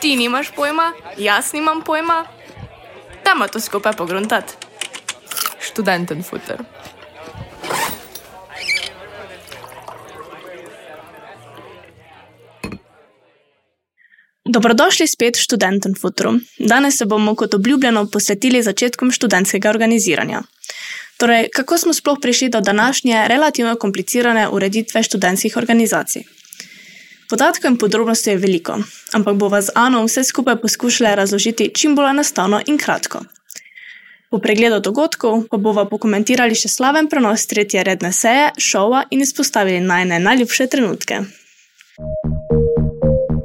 Ti nimaš pojma, jaz nimam pojma. Dajmo to skupaj pogruntati. Študenten futer. Dobrodošli spet v Študenten Futuru. Danes se bomo kot obljubljeno posvetili začetkom študentskega organiziranja. Torej, kako smo sploh prišli do današnje relativno komplicirane ureditve študentskih organizacij? Podatkov in podrobnosti je veliko, ampak bo vas Ano vse skupaj poskušala razložiti čim bolj enostavno in kratko. Po pregledu dogodkov pa bomo pokomentirali še slaven prenos tretje redne seje, šova in izpostavili najne najljubše trenutke.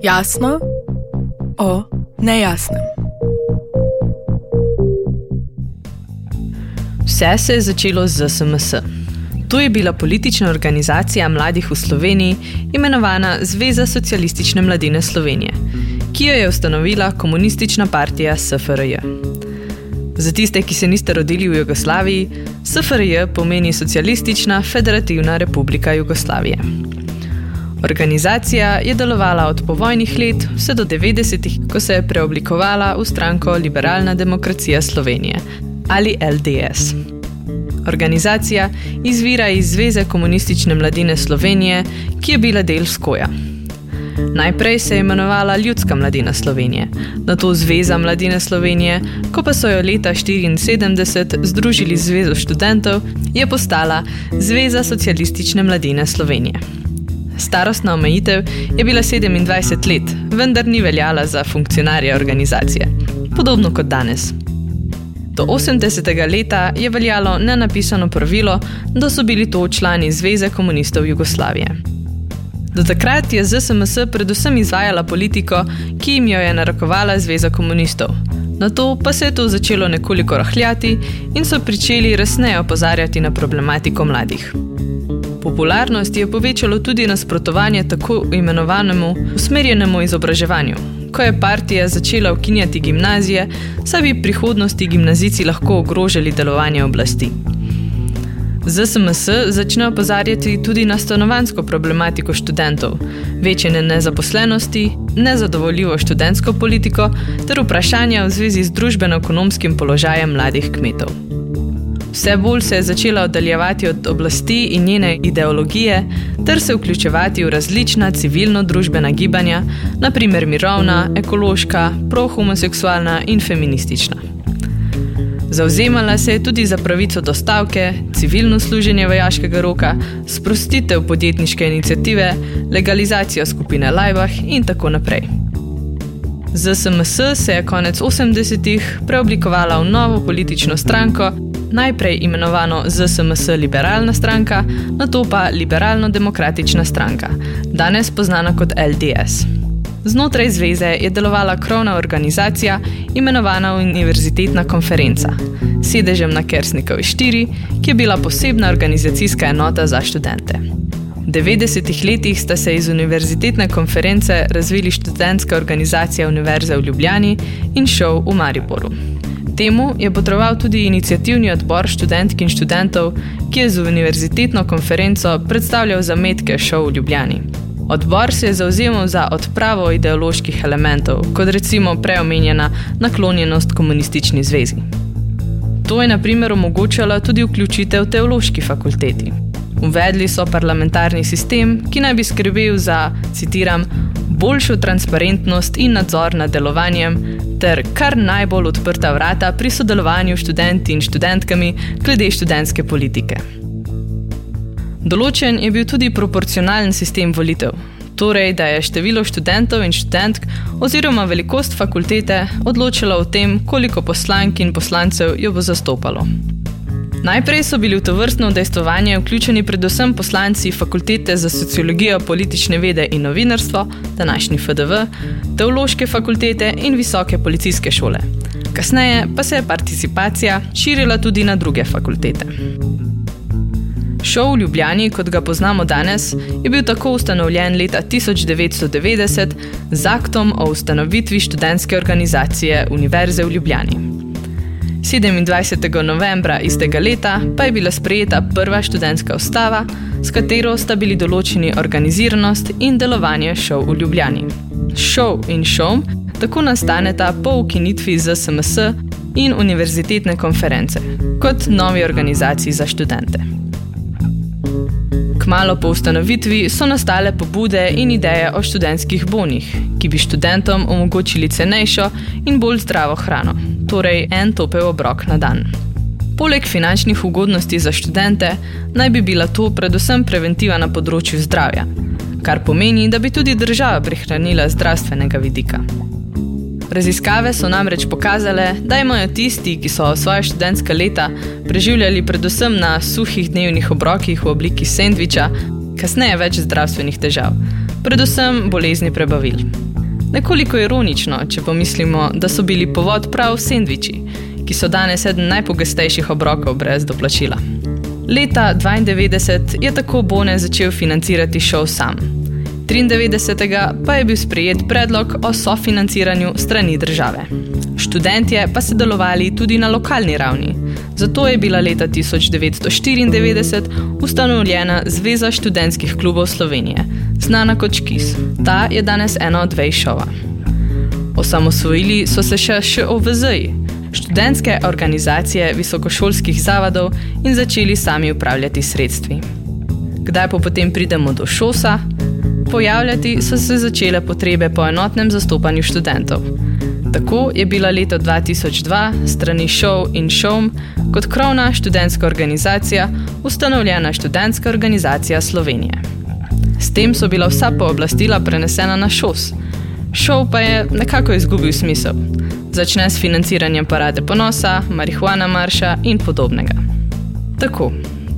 Jasno, o nejasnem. Vse se je začelo z SMS. To je bila politična organizacija mladih v Sloveniji, imenovana Zveza socialistične mladine Slovenije, ki jo je ustanovila komunistična partija SFRJ. Za tiste, ki se niste rodili v Jugoslaviji, SFRJ pomeni Socialistična federativna republika Jugoslavije. Organizacija je delovala od povojnih let vse do 90-ih, ko se je preoblikovala v stranko Liberalna demokracija Slovenije ali LDS. Organizacija izvira iz Zveze komunistične mladine Slovenije, ki je bila del Skoja. Najprej se je imenovala Ljudska mladina Slovenije, nato Zveza mladine Slovenije, ko pa so jo leta 1974 združili z Zvezo študentov, je postala Zveza socialistične mladine Slovenije. Starostna omejitev je bila 27 let, vendar ni veljala za funkcionarje organizacije, podobno kot danes. Do 80. leta je veljalo nenapisano pravilo, da so bili to člani Zveze komunistov Jugoslavije. Do takrat je ZSMS predvsem izvajala politiko, ki jim jo je narekovala Zveza komunistov. Na to pa se je to začelo nekoliko rahljati in so pričeli resneje opozarjati na problematiko mladih. Popularnost je povečalo tudi nasprotovanje tako imenovanemu usmerjenemu izobraževanju. Ko je partija začela ukinjati gimnazije, saj bi prihodnosti gimnazici lahko ogrožali delovanje oblasti. ZSMS začne opozarjati tudi na stanovansko problematiko študentov, večje nezaposlenosti, nezadovoljivo študentsko politiko ter vprašanja v zvezi z družbeno-ekonomskim položajem mladih kmetov. Vse bolj se je začela oddaljevati od oblasti in njene ideologije, ter se vključevati v različna civilno-družbena gibanja, naprimer mirovna, ekološka, prohomoseksualna in feministična. Zauzemala se je tudi za pravico do stavke, civilno služenje vojaškega roka, sprostitev podjetniške inicijative, legalizacijo skupine Lajbah in tako naprej. ZSMS se je konec 80-ih preoblikovala v novo politično stranko, najprej imenovano ZSMS Liberalna stranka, nato pa Liberalno-demokratična stranka, danes znana kot LDS. Znotraj zveze je delovala krovna organizacija, imenovana Univerzitetna konferenca, sedežem na Kersnikovi 4, ki je bila posebna organizacijska enota za študente. V 90-ih letih sta se iz Univerzitetne konference razvili študentska organizacija Univerze v Ljubljani in šov v Mariboru. Temu je potreboval tudi inicijativni odbor študentk in študentov, ki je z univerzitetno konferenco predstavljal zametke šov v Ljubljani. Odbor se je zauzemal za odpravo ideoloških elementov, kot recimo preomenjena naklonjenost komunistični zvezi. To je na primer omogočalo tudi vključitev teološki fakulteti. Uvedli so parlamentarni sistem, ki naj bi skrbel za, citiram, boljšo transparentnost in nadzor nad delovanjem, ter kar najbolj odprta vrata pri sodelovanju študenti in študentkami glede študentske politike. Določen je bil tudi proporcionalen sistem volitev, torej da je število študentov in študentk oziroma velikost fakultete odločila o tem, koliko poslank in poslancev jo bo zastopalo. Najprej so bili v to vrstno dejstvovanje vključeni predvsem poslanci Fakultete za sociologijo, politične vede in novinarstvo, današnji FDV, teološke fakultete in visoke policijske šole. Kasneje pa se je participacija širila tudi na druge fakultete. Šov v Ljubljani, kot ga poznamo danes, je bil tako ustanovljen leta 1990 z aktom o ustanovitvi študentske organizacije Univerze v Ljubljani. 27. novembra istega leta pa je bila sprejeta prva študentska ustava, s katero sta bili določeni organiziranost in delovanje šov v Ljubljani. Šov in šov tako nastaneta po ukinitvi ZSMS in univerzitetne konference kot novi organizaciji za študente. Kmalo po ustanovitvi so nastale pobude in ideje o študentskih bonih, ki bi študentom omogočili cenejšo in bolj zdravo hrano, torej en topel obrok na dan. Poleg finančnih ugodnosti za študente, naj bi bila to predvsem preventiva na področju zdravja, kar pomeni, da bi tudi država prihranila zdravstvenega vidika. Raziskave so namreč pokazale, da imajo tisti, ki so svoje študentske leta preživljali predvsem na suhih dnevnih obrokih v obliki sendviča, kasneje več zdravstvenih težav, predvsem bolezni prebavil. Nekoliko ironično, če pomislimo, da so bili povod prav sendviči, ki so danes eden najpogostejših obrokov brez doplačila. Leta 1992 je tako Bone začel financirati šov sam. 1993. pa je bil sprejet predlog o sofinanciranju strani države. Študentje pa so delovali tudi na lokalni ravni. Zato je bila leta 1994 ustanovljena Zveza študentskih klubov Slovenije, znana kot ŠKIS. Ta je danes ena od dveh šova. Osamosvojili so se še, OVZ-ji, študentske organizacije visokošolskih zavodov in začeli sami upravljati sredstvi. Kdaj pa potem pridemo do šosa? Pojavljati so se začele potrebe po enotnem zastopanju študentov. Tako je bila leta 2002 strani Show in Show kot krovna študentska organizacija ustanovljena Študentska organizacija Slovenije. S tem so bila vsa pooblastila prenesena na ŠOS. Show pa je nekako izgubil smisel. Začne s financiranjem parade ponosa, marihuana marša in podobnega. Tako,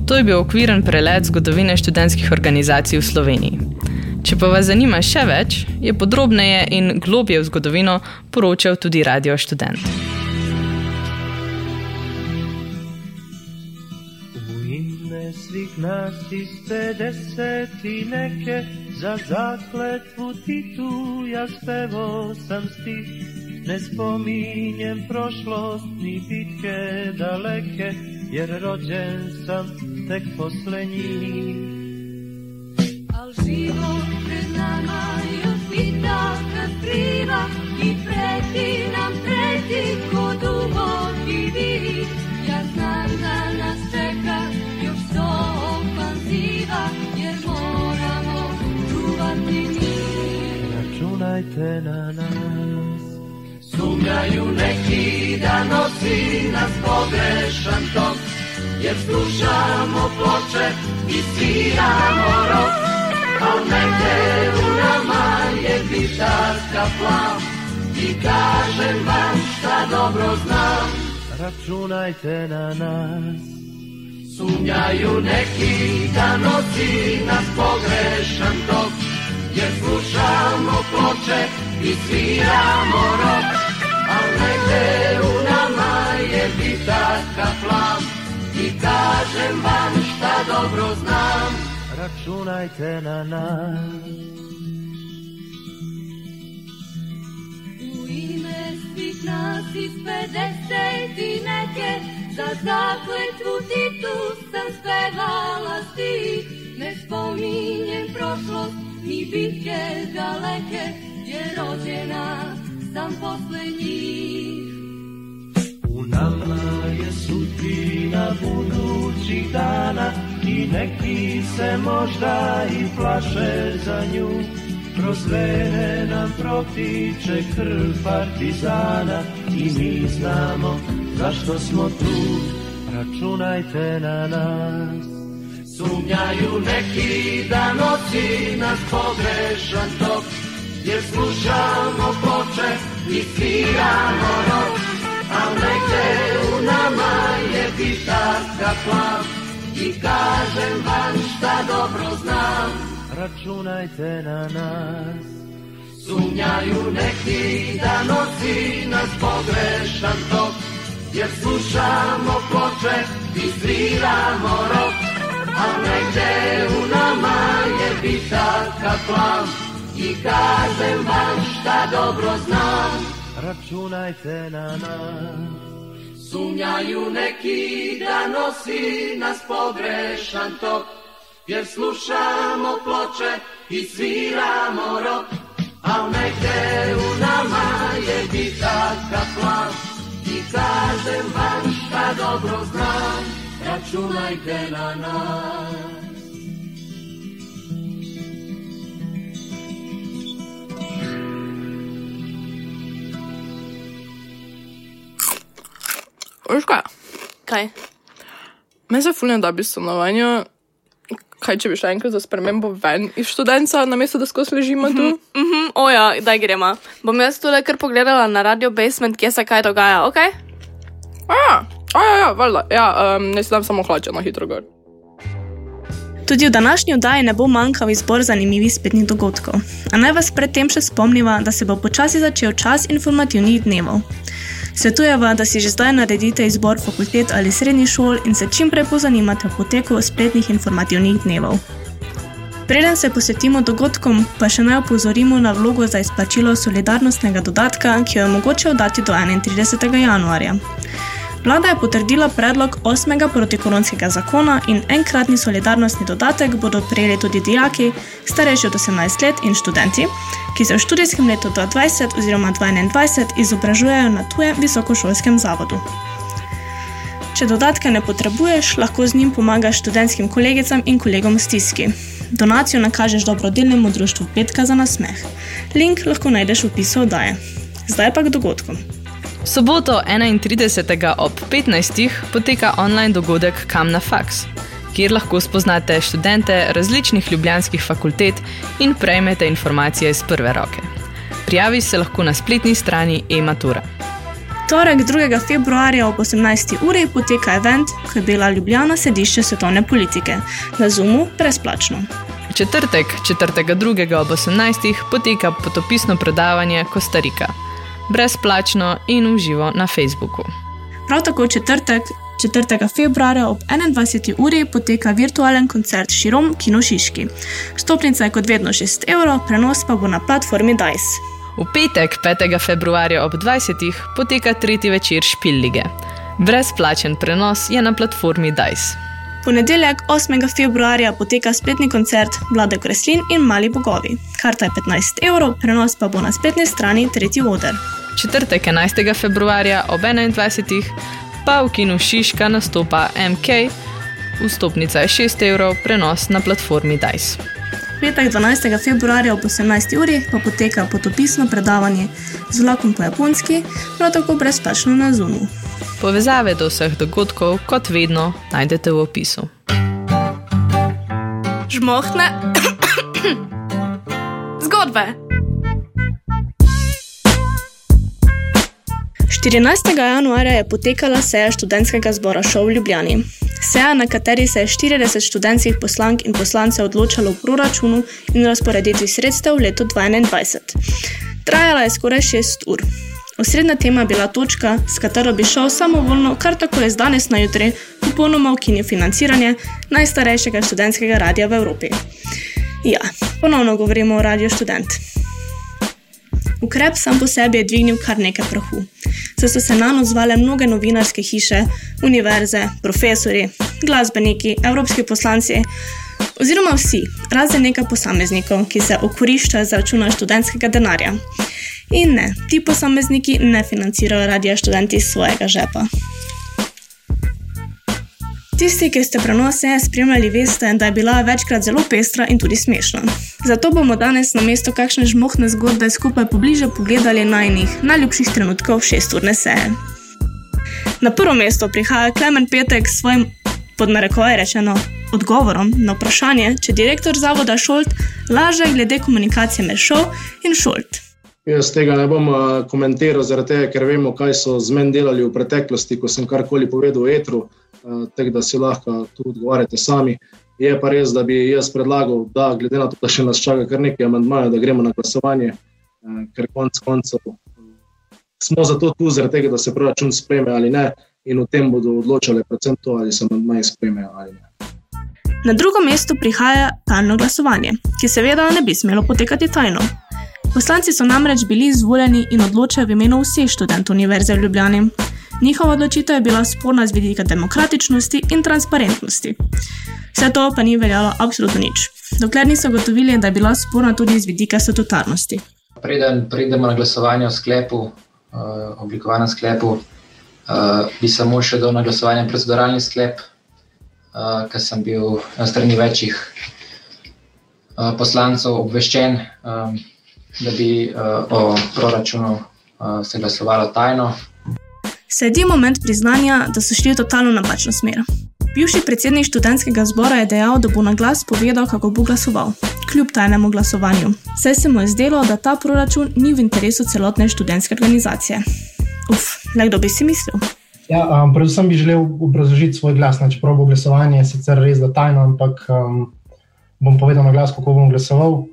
to je bil okviren prelet zgodovine študentskih organizacij v Sloveniji. Če pa vas zanima še več, je podrobneje in globje v zgodovino poročal tudi Radio Student. nas iz 50 neke za zakletvu ti tu ja spevo sam stih ne spominjem prošlost ni bitke daleke jer rođen sam tek posle njih al život nama još kad kriva i preti nam preti ko Računajte na nas. Sumnjaju neki da nosi nas pogrešan tok jer slušamo ploče i sviramo rok. Al negde u nama je bitarska plam I kažem vam šta dobro znam Računajte na nas Sumnjaju neki da nosi nas pogrešan tok Jer slušamo ploče i sviramo rok Al negde u nama je bitarska plam I kažem vam šta dobro znam računajte na nas. Nas iz 50 i neke, za zakletvu ti tu sam spevala stih. Ne spominjem prošlost, ni bitke daleke, jer rođena sam posle njih. U nama je sudbina budućih dana, i neki se možda i plaše za nju Kroz vene nam protiče krv partizana I mi znamo zašto smo tu Računajte na nas Sumnjaju neki da noći nas pogrešan tok Jer slušamo ploče i sviramo rok Al negde u nama je gitarska plav i kažem vam šta dobro znam. Računajte na nas. Sumnjaju neki da nosi nas pogrešan tok, jer slušamo ploče i sviramo rok. A negde u nama je bitaka plan i kažem vam šta dobro znam. Računajte na nas. Sumnjaju neki da nosi nas pogrešan tok, kjer slušamo ploče in sviramo rok. A nekde u nama je gitaka plan, i kažem vam šta dobro znam, računajte na nas. Veš kaj? Kaj? Meni se fulno da bi stanovanju. Kaj če bi šel enkrat za spremembo ven iz študenta, namesto da skozi ležimo tu? Mhm, oja, daj gremo. Bom jaz tole kar pogledala na radio basement, kje se kaj dogaja, ok? A ja, a ja, valjda. Ja, um, ne si dam samo hlače na hitro gor. Tudi v današnji oddaji ne bo manjkal izbor zanimivih spletnih dogodkov. A naj vas predtem še spomniva, da se bo počasi začel čas informativnih dnevov. Svetujeva, da si že zdaj naredite izbor fakultet ali srednjih šol in se čim prej pozanimate o poteku spletnih informativnih dnevov. Preden se posvetimo dogodkom, pa še naj opozorimo na vlogo za izplačilo solidarnostnega dodatka, ki jo je mogoče oddati do 31. januarja. Vlada je potrdila predlog 8. protikoronskega zakona in enkratni solidarnostni dodatek bodo prejeli tudi dijaki, starejši od 18 let in študenti, ki se v študijskem letu 2020 oziroma 2021 izobražujejo na tujem visokošolskem zavodu. Če dodatka ne potrebuješ, lahko z njim pomagaš študentskim kolegicam in kolegom v stiski. Donacijo nakažeš dobrodelnemu društvu Petka za nasmeh. Link lahko najdeš v opisu oddaje. Zdaj pa k dogodkom. V soboto 31. ob 15. poteka online dogodek Kam na faks, kjer lahko spoznate študente različnih ljubljanskih fakultet in prejmete informacije iz prve roke. Prijavi se lahko na spletni strani e-matura. Torek 2. februarja ob 18. uri poteka event, ko je bila Ljubljana sedišče svetovne politike, na Zoomu brezplačno. Četrtek 4.2. ob 18. poteka potopisno predavanje Kostarika. Brezplačno in uživo na Facebooku. Prav tako v četrtek 4. februarja ob 21. uri poteka virtualen koncert Širom Kino Šiški. Stopnica je kot vedno 6 evrov, prenos pa bo na platformi DICE. V petek 5. februarja ob 20. poteka tretji večer Špillige. Brezplačen prenos je na platformi DICE. Ponedeljek 8. februarja poteka spletni koncert Vlade Kreslin in Mali bogovi. Karta je 15 evrov, prenos pa bo na spletni strani Tretji oder. Četrtek 11. februarja ob 21. pa v kinu Šiška nastopa MK, vstopnica je 6 evrov, prenos na platformi DICE. Petek 12. februarja ob 18. uri pa poteka potopisno predavanje z vlakom po japonski, prav tako brezplačno na Zoomu. Povezave do vseh dogodkov, kot vedno, najdete v opisu. Žmohne zgodbe. 14. januarja je potekala seja študentskega zbora Šov v Ljubljani. Seja, na kateri se je 40 študentskih poslank in poslancev odločalo o proračunu in razporeditvi sredstev v letu 2021. Trajala je skoraj 6 ur. Osrednja tema je bila točka, s katero bi šel samovoljno, kar tako je z danes na jutri, popolnoma ukinil financiranje najstarejšega študentskega radia v Evropi. Ja, ponovno govorimo o Radio Student. Ukrep sam po sebi je dvignil kar nekaj prahu. Saj so se na nas odzvale mnoge novinarske hiše, univerze, profesori, glasbeniki, evropski poslanci, oziroma vsi, razen nekaj posameznikov, ki se okoriščajo za računa študentskega denarja. In ne, ti posamezniki ne financirajo radia študenti iz svojega žepa. Tisti, ki ste prenose spremljali, veste, da je bila večkrat zelo pestra in tudi smešna. Zato bomo danes na mesto kakšne žmohne zgodbe skupaj pobliže pogledali najnih najljubših trenutkov šesturne seje. Na prvo mesto prihaja Klemen Petek s svojim, pod narekovaj rečeno, odgovorom na vprašanje, če direktor zavoda Šolt laže glede komunikacije med šov in Šolt. Jaz tega ne bom uh, komentiral, tega, ker vemo, kaj so z menim delali v preteklosti, ko sem karkoli povedal v etru, uh, tako da si lahko tu odgovarjate sami. Je pa res, da bi jaz predlagal, da glede na to, da še nas čaka kar nekaj amantmajev, da gremo na glasovanje, uh, ker konec koncev smo zato tu, tega, da se proračun spreme ali ne, in o tem bodo odločali predvsem to, ali se amantmaji spremejo ali ne. Na drugo mesto prihaja tajno glasovanje, ki seveda ne bi smelo potekati tajno. Poslanci so namreč bili izvoljeni in odločajo v imenu vseh študentov Univerze v Ljubljani. Njihova odločitev je bila sporna z vidika demokratičnosti in transparentnosti. Vse to pa ni veljalo absolutno nič, dokler niso gotovili, da je bila sporna tudi z vidika statutarnosti. Preden pridemo na glasovanje o sklepu, uh, oblikovanem sklepu, uh, bi samo še dal na glasovanje proceduralni sklep, uh, ker sem bil na strani večjih uh, poslancev obveščen, um, da bi uh, o proračunu uh, se glasovalo tajno. Sledi moment priznanja, da so šli v totalno napačno smer. Bivši predsednik študentskega zbora je dejal, da bo na glas povedal, kako bo glasoval, kljub tajnemu glasovanju. Saj se mu je zdelo, da ta proračun ni v interesu celotne študentske organizacije. Uf, le kdo bi si mislil? Ja, um, predvsem bi želel obrazložiti svoj glas. Čeprav bo glasovanje sicer res da tajno, ampak um, bom povedal na glas, kako bom glasoval.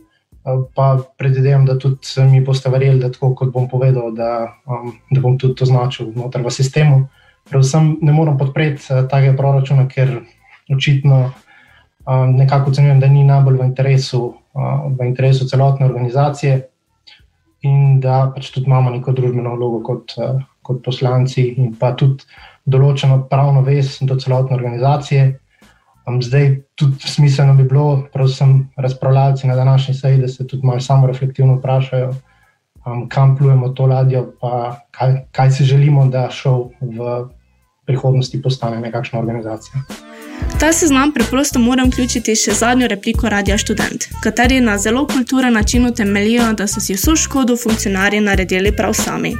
Uh, pa predvidevam, da tudi mi boste verjeli, da tako kot bom povedal, da, um, da bom tudi to označil znotraj v sistemu. Predvsem ne morem podpreti uh, tega proračuna, ker očitno um, nekako ocenjujem, da ni najbolj v interesu, uh, v interesu celotne organizacije in da pač tudi imamo neko družbeno vlogo kot. Uh, kot poslanci in pa tudi določeno pravno vez do celotne organizacije. Zdaj, tudi smiselno bi bilo, predvsem razpravljalci na današnji seji, da se tudi malo samo reflektivno vprašajo, um, kam plujemo to ladjo, pa kaj, kaj si želimo, da šov v prihodnosti postane nekakšna organizacija. Ta seznam preprosto moram vključiti še zadnjo repliko Radia Student, kateri na zelo kulturen način utemeljijo, da so si vso škodo funkcionarji naredili prav sami.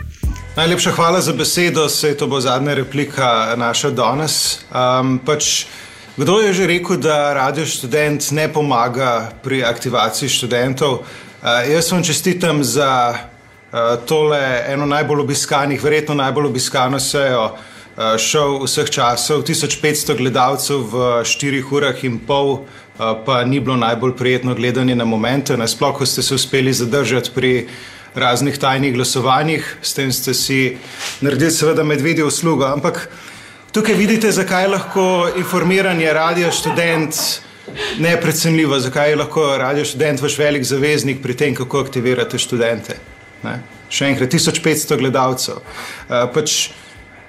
Najlepša hvala za besedo, se to bo zadnja replika naša danes. Um, pač, kdo je že rekel, da radio študent ne pomaga pri aktivaciji študentov? Uh, jaz vam čestitam za uh, tole eno najbolj obiskanih, verjetno najbolj obiskano sejo uh, šov vseh časov. 1500 gledalcev v 4 urah in pol. Uh, pa ni bilo najbolj prijetno gledanje na momente, nasploh, ko ste se uspeli zadržati pri raznih tajnih glasovanjih, s tem ste si naredili, seveda, medvedje uslugo. Ampak tukaj vidite, zakaj je lahko informiranje radio študent neprecenljivo, zakaj je lahko radio študent vaš velik zaveznik pri tem, kako aktivirate študente. Ne? Še enkrat, 1500 gledalcev. Uh, pač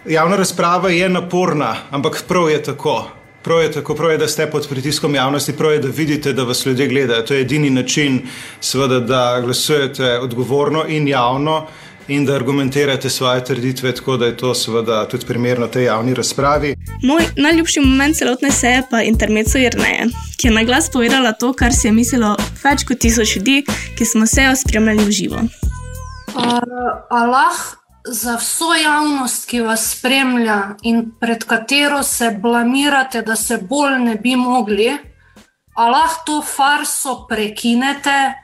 javna razprava je naporna, ampak prav je tako. Prav je tako, prav je, da ste pod pritiskom javnosti, prav je, da vidite, da vas ljudje gledajo. To je edini način, seveda, da glasujete odgovorno in javno in da argumentirate svoje trditve, tako da je to seveda tudi primerno tej javni razpravi. Moj najljubši moment celotne seje pa je intermezzo Jrneje, ki je na glas povedala to, kar si je mislilo več kot tisoč ljudi, ki smo sejo spremljali v živo. Uh, Allah za vso javnost, ki vas spremlja in pred katero se blamirate, da se bolj ne bi mogli, a lahko to farso prekinete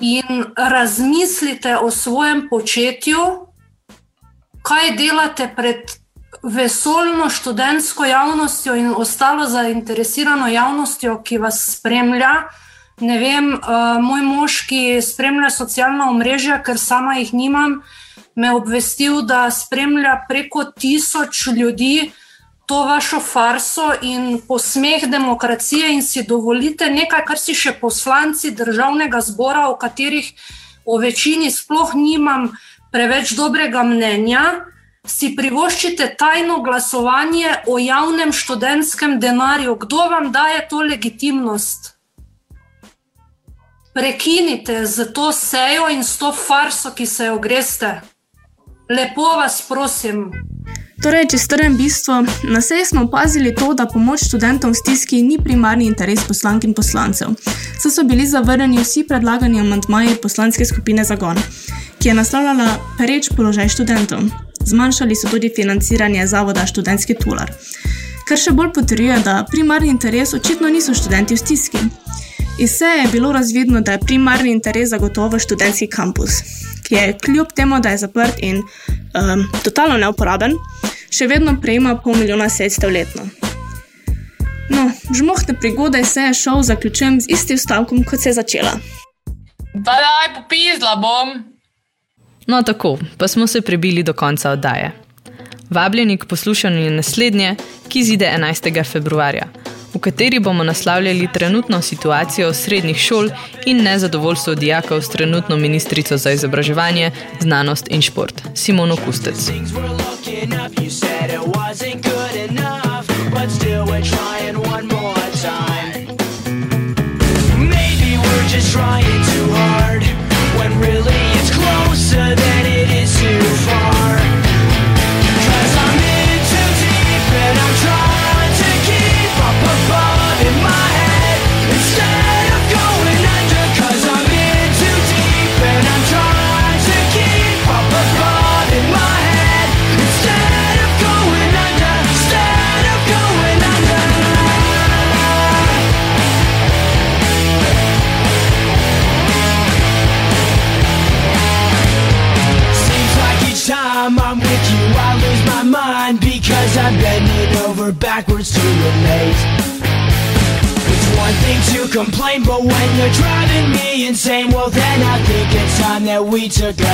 in razmislite o svojem početju, kaj delate pred vesoljno študentsko javnostjo in ostalo zainteresirano javnostjo, ki vas spremlja. Ne vem, uh, moj mož, ki spremlja socialna omrežja, ker sama jih nimam, me obvestil, da spremlja preko tisoč ljudi to vašo farso in posmeh demokracije, in si dovolite nekaj, kar si še poslanci državnega zbora, o katerih o večini sploh nimam preveč dobrega mnenja. Si privoščite tajno glasovanje o javnem študentskem denarju. Kdo vam daje to legitimnost? Prekinite z to sejo in s to farso, ki se jo greste. Lepo vas prosim. Torej, če strnem bistvo, na seji smo opazili to, da pomoč študentom v stiski ni primarni interes poslank in poslancev. Saj so bili zavrnjeni vsi predlagani amantmaji poslanske skupine Zagon, ki je naslavljala pereč položaj študentov. Zmanjšali so tudi financiranje zavoda študentski tular. Kar še bolj potrjuje, da primarni interes očitno niso študenti v stiski. Iz seje je bilo razvidno, da je primarni interes zagotovo študentski kampus, ki je kljub temu, da je zaprt in um, totalno neuporaben, še vedno prejema pol milijona sredstev letno. No, žmohne prigode se je šel zaključujem z istim stavkom, kot se je začela. Da, daj, popizla bom. No, tako, pa smo se prebili do konca oddaje. Vabljeni k poslušanju naslednje, ki zide 11. februarja v kateri bomo naslavljali trenutno situacijo srednjih šol in nezadovoljstvo dijakov s trenutno ministrico za izobraževanje, znanost in šport, Simono Kustec. Just trying too hard when really it's closer than it is too far. We took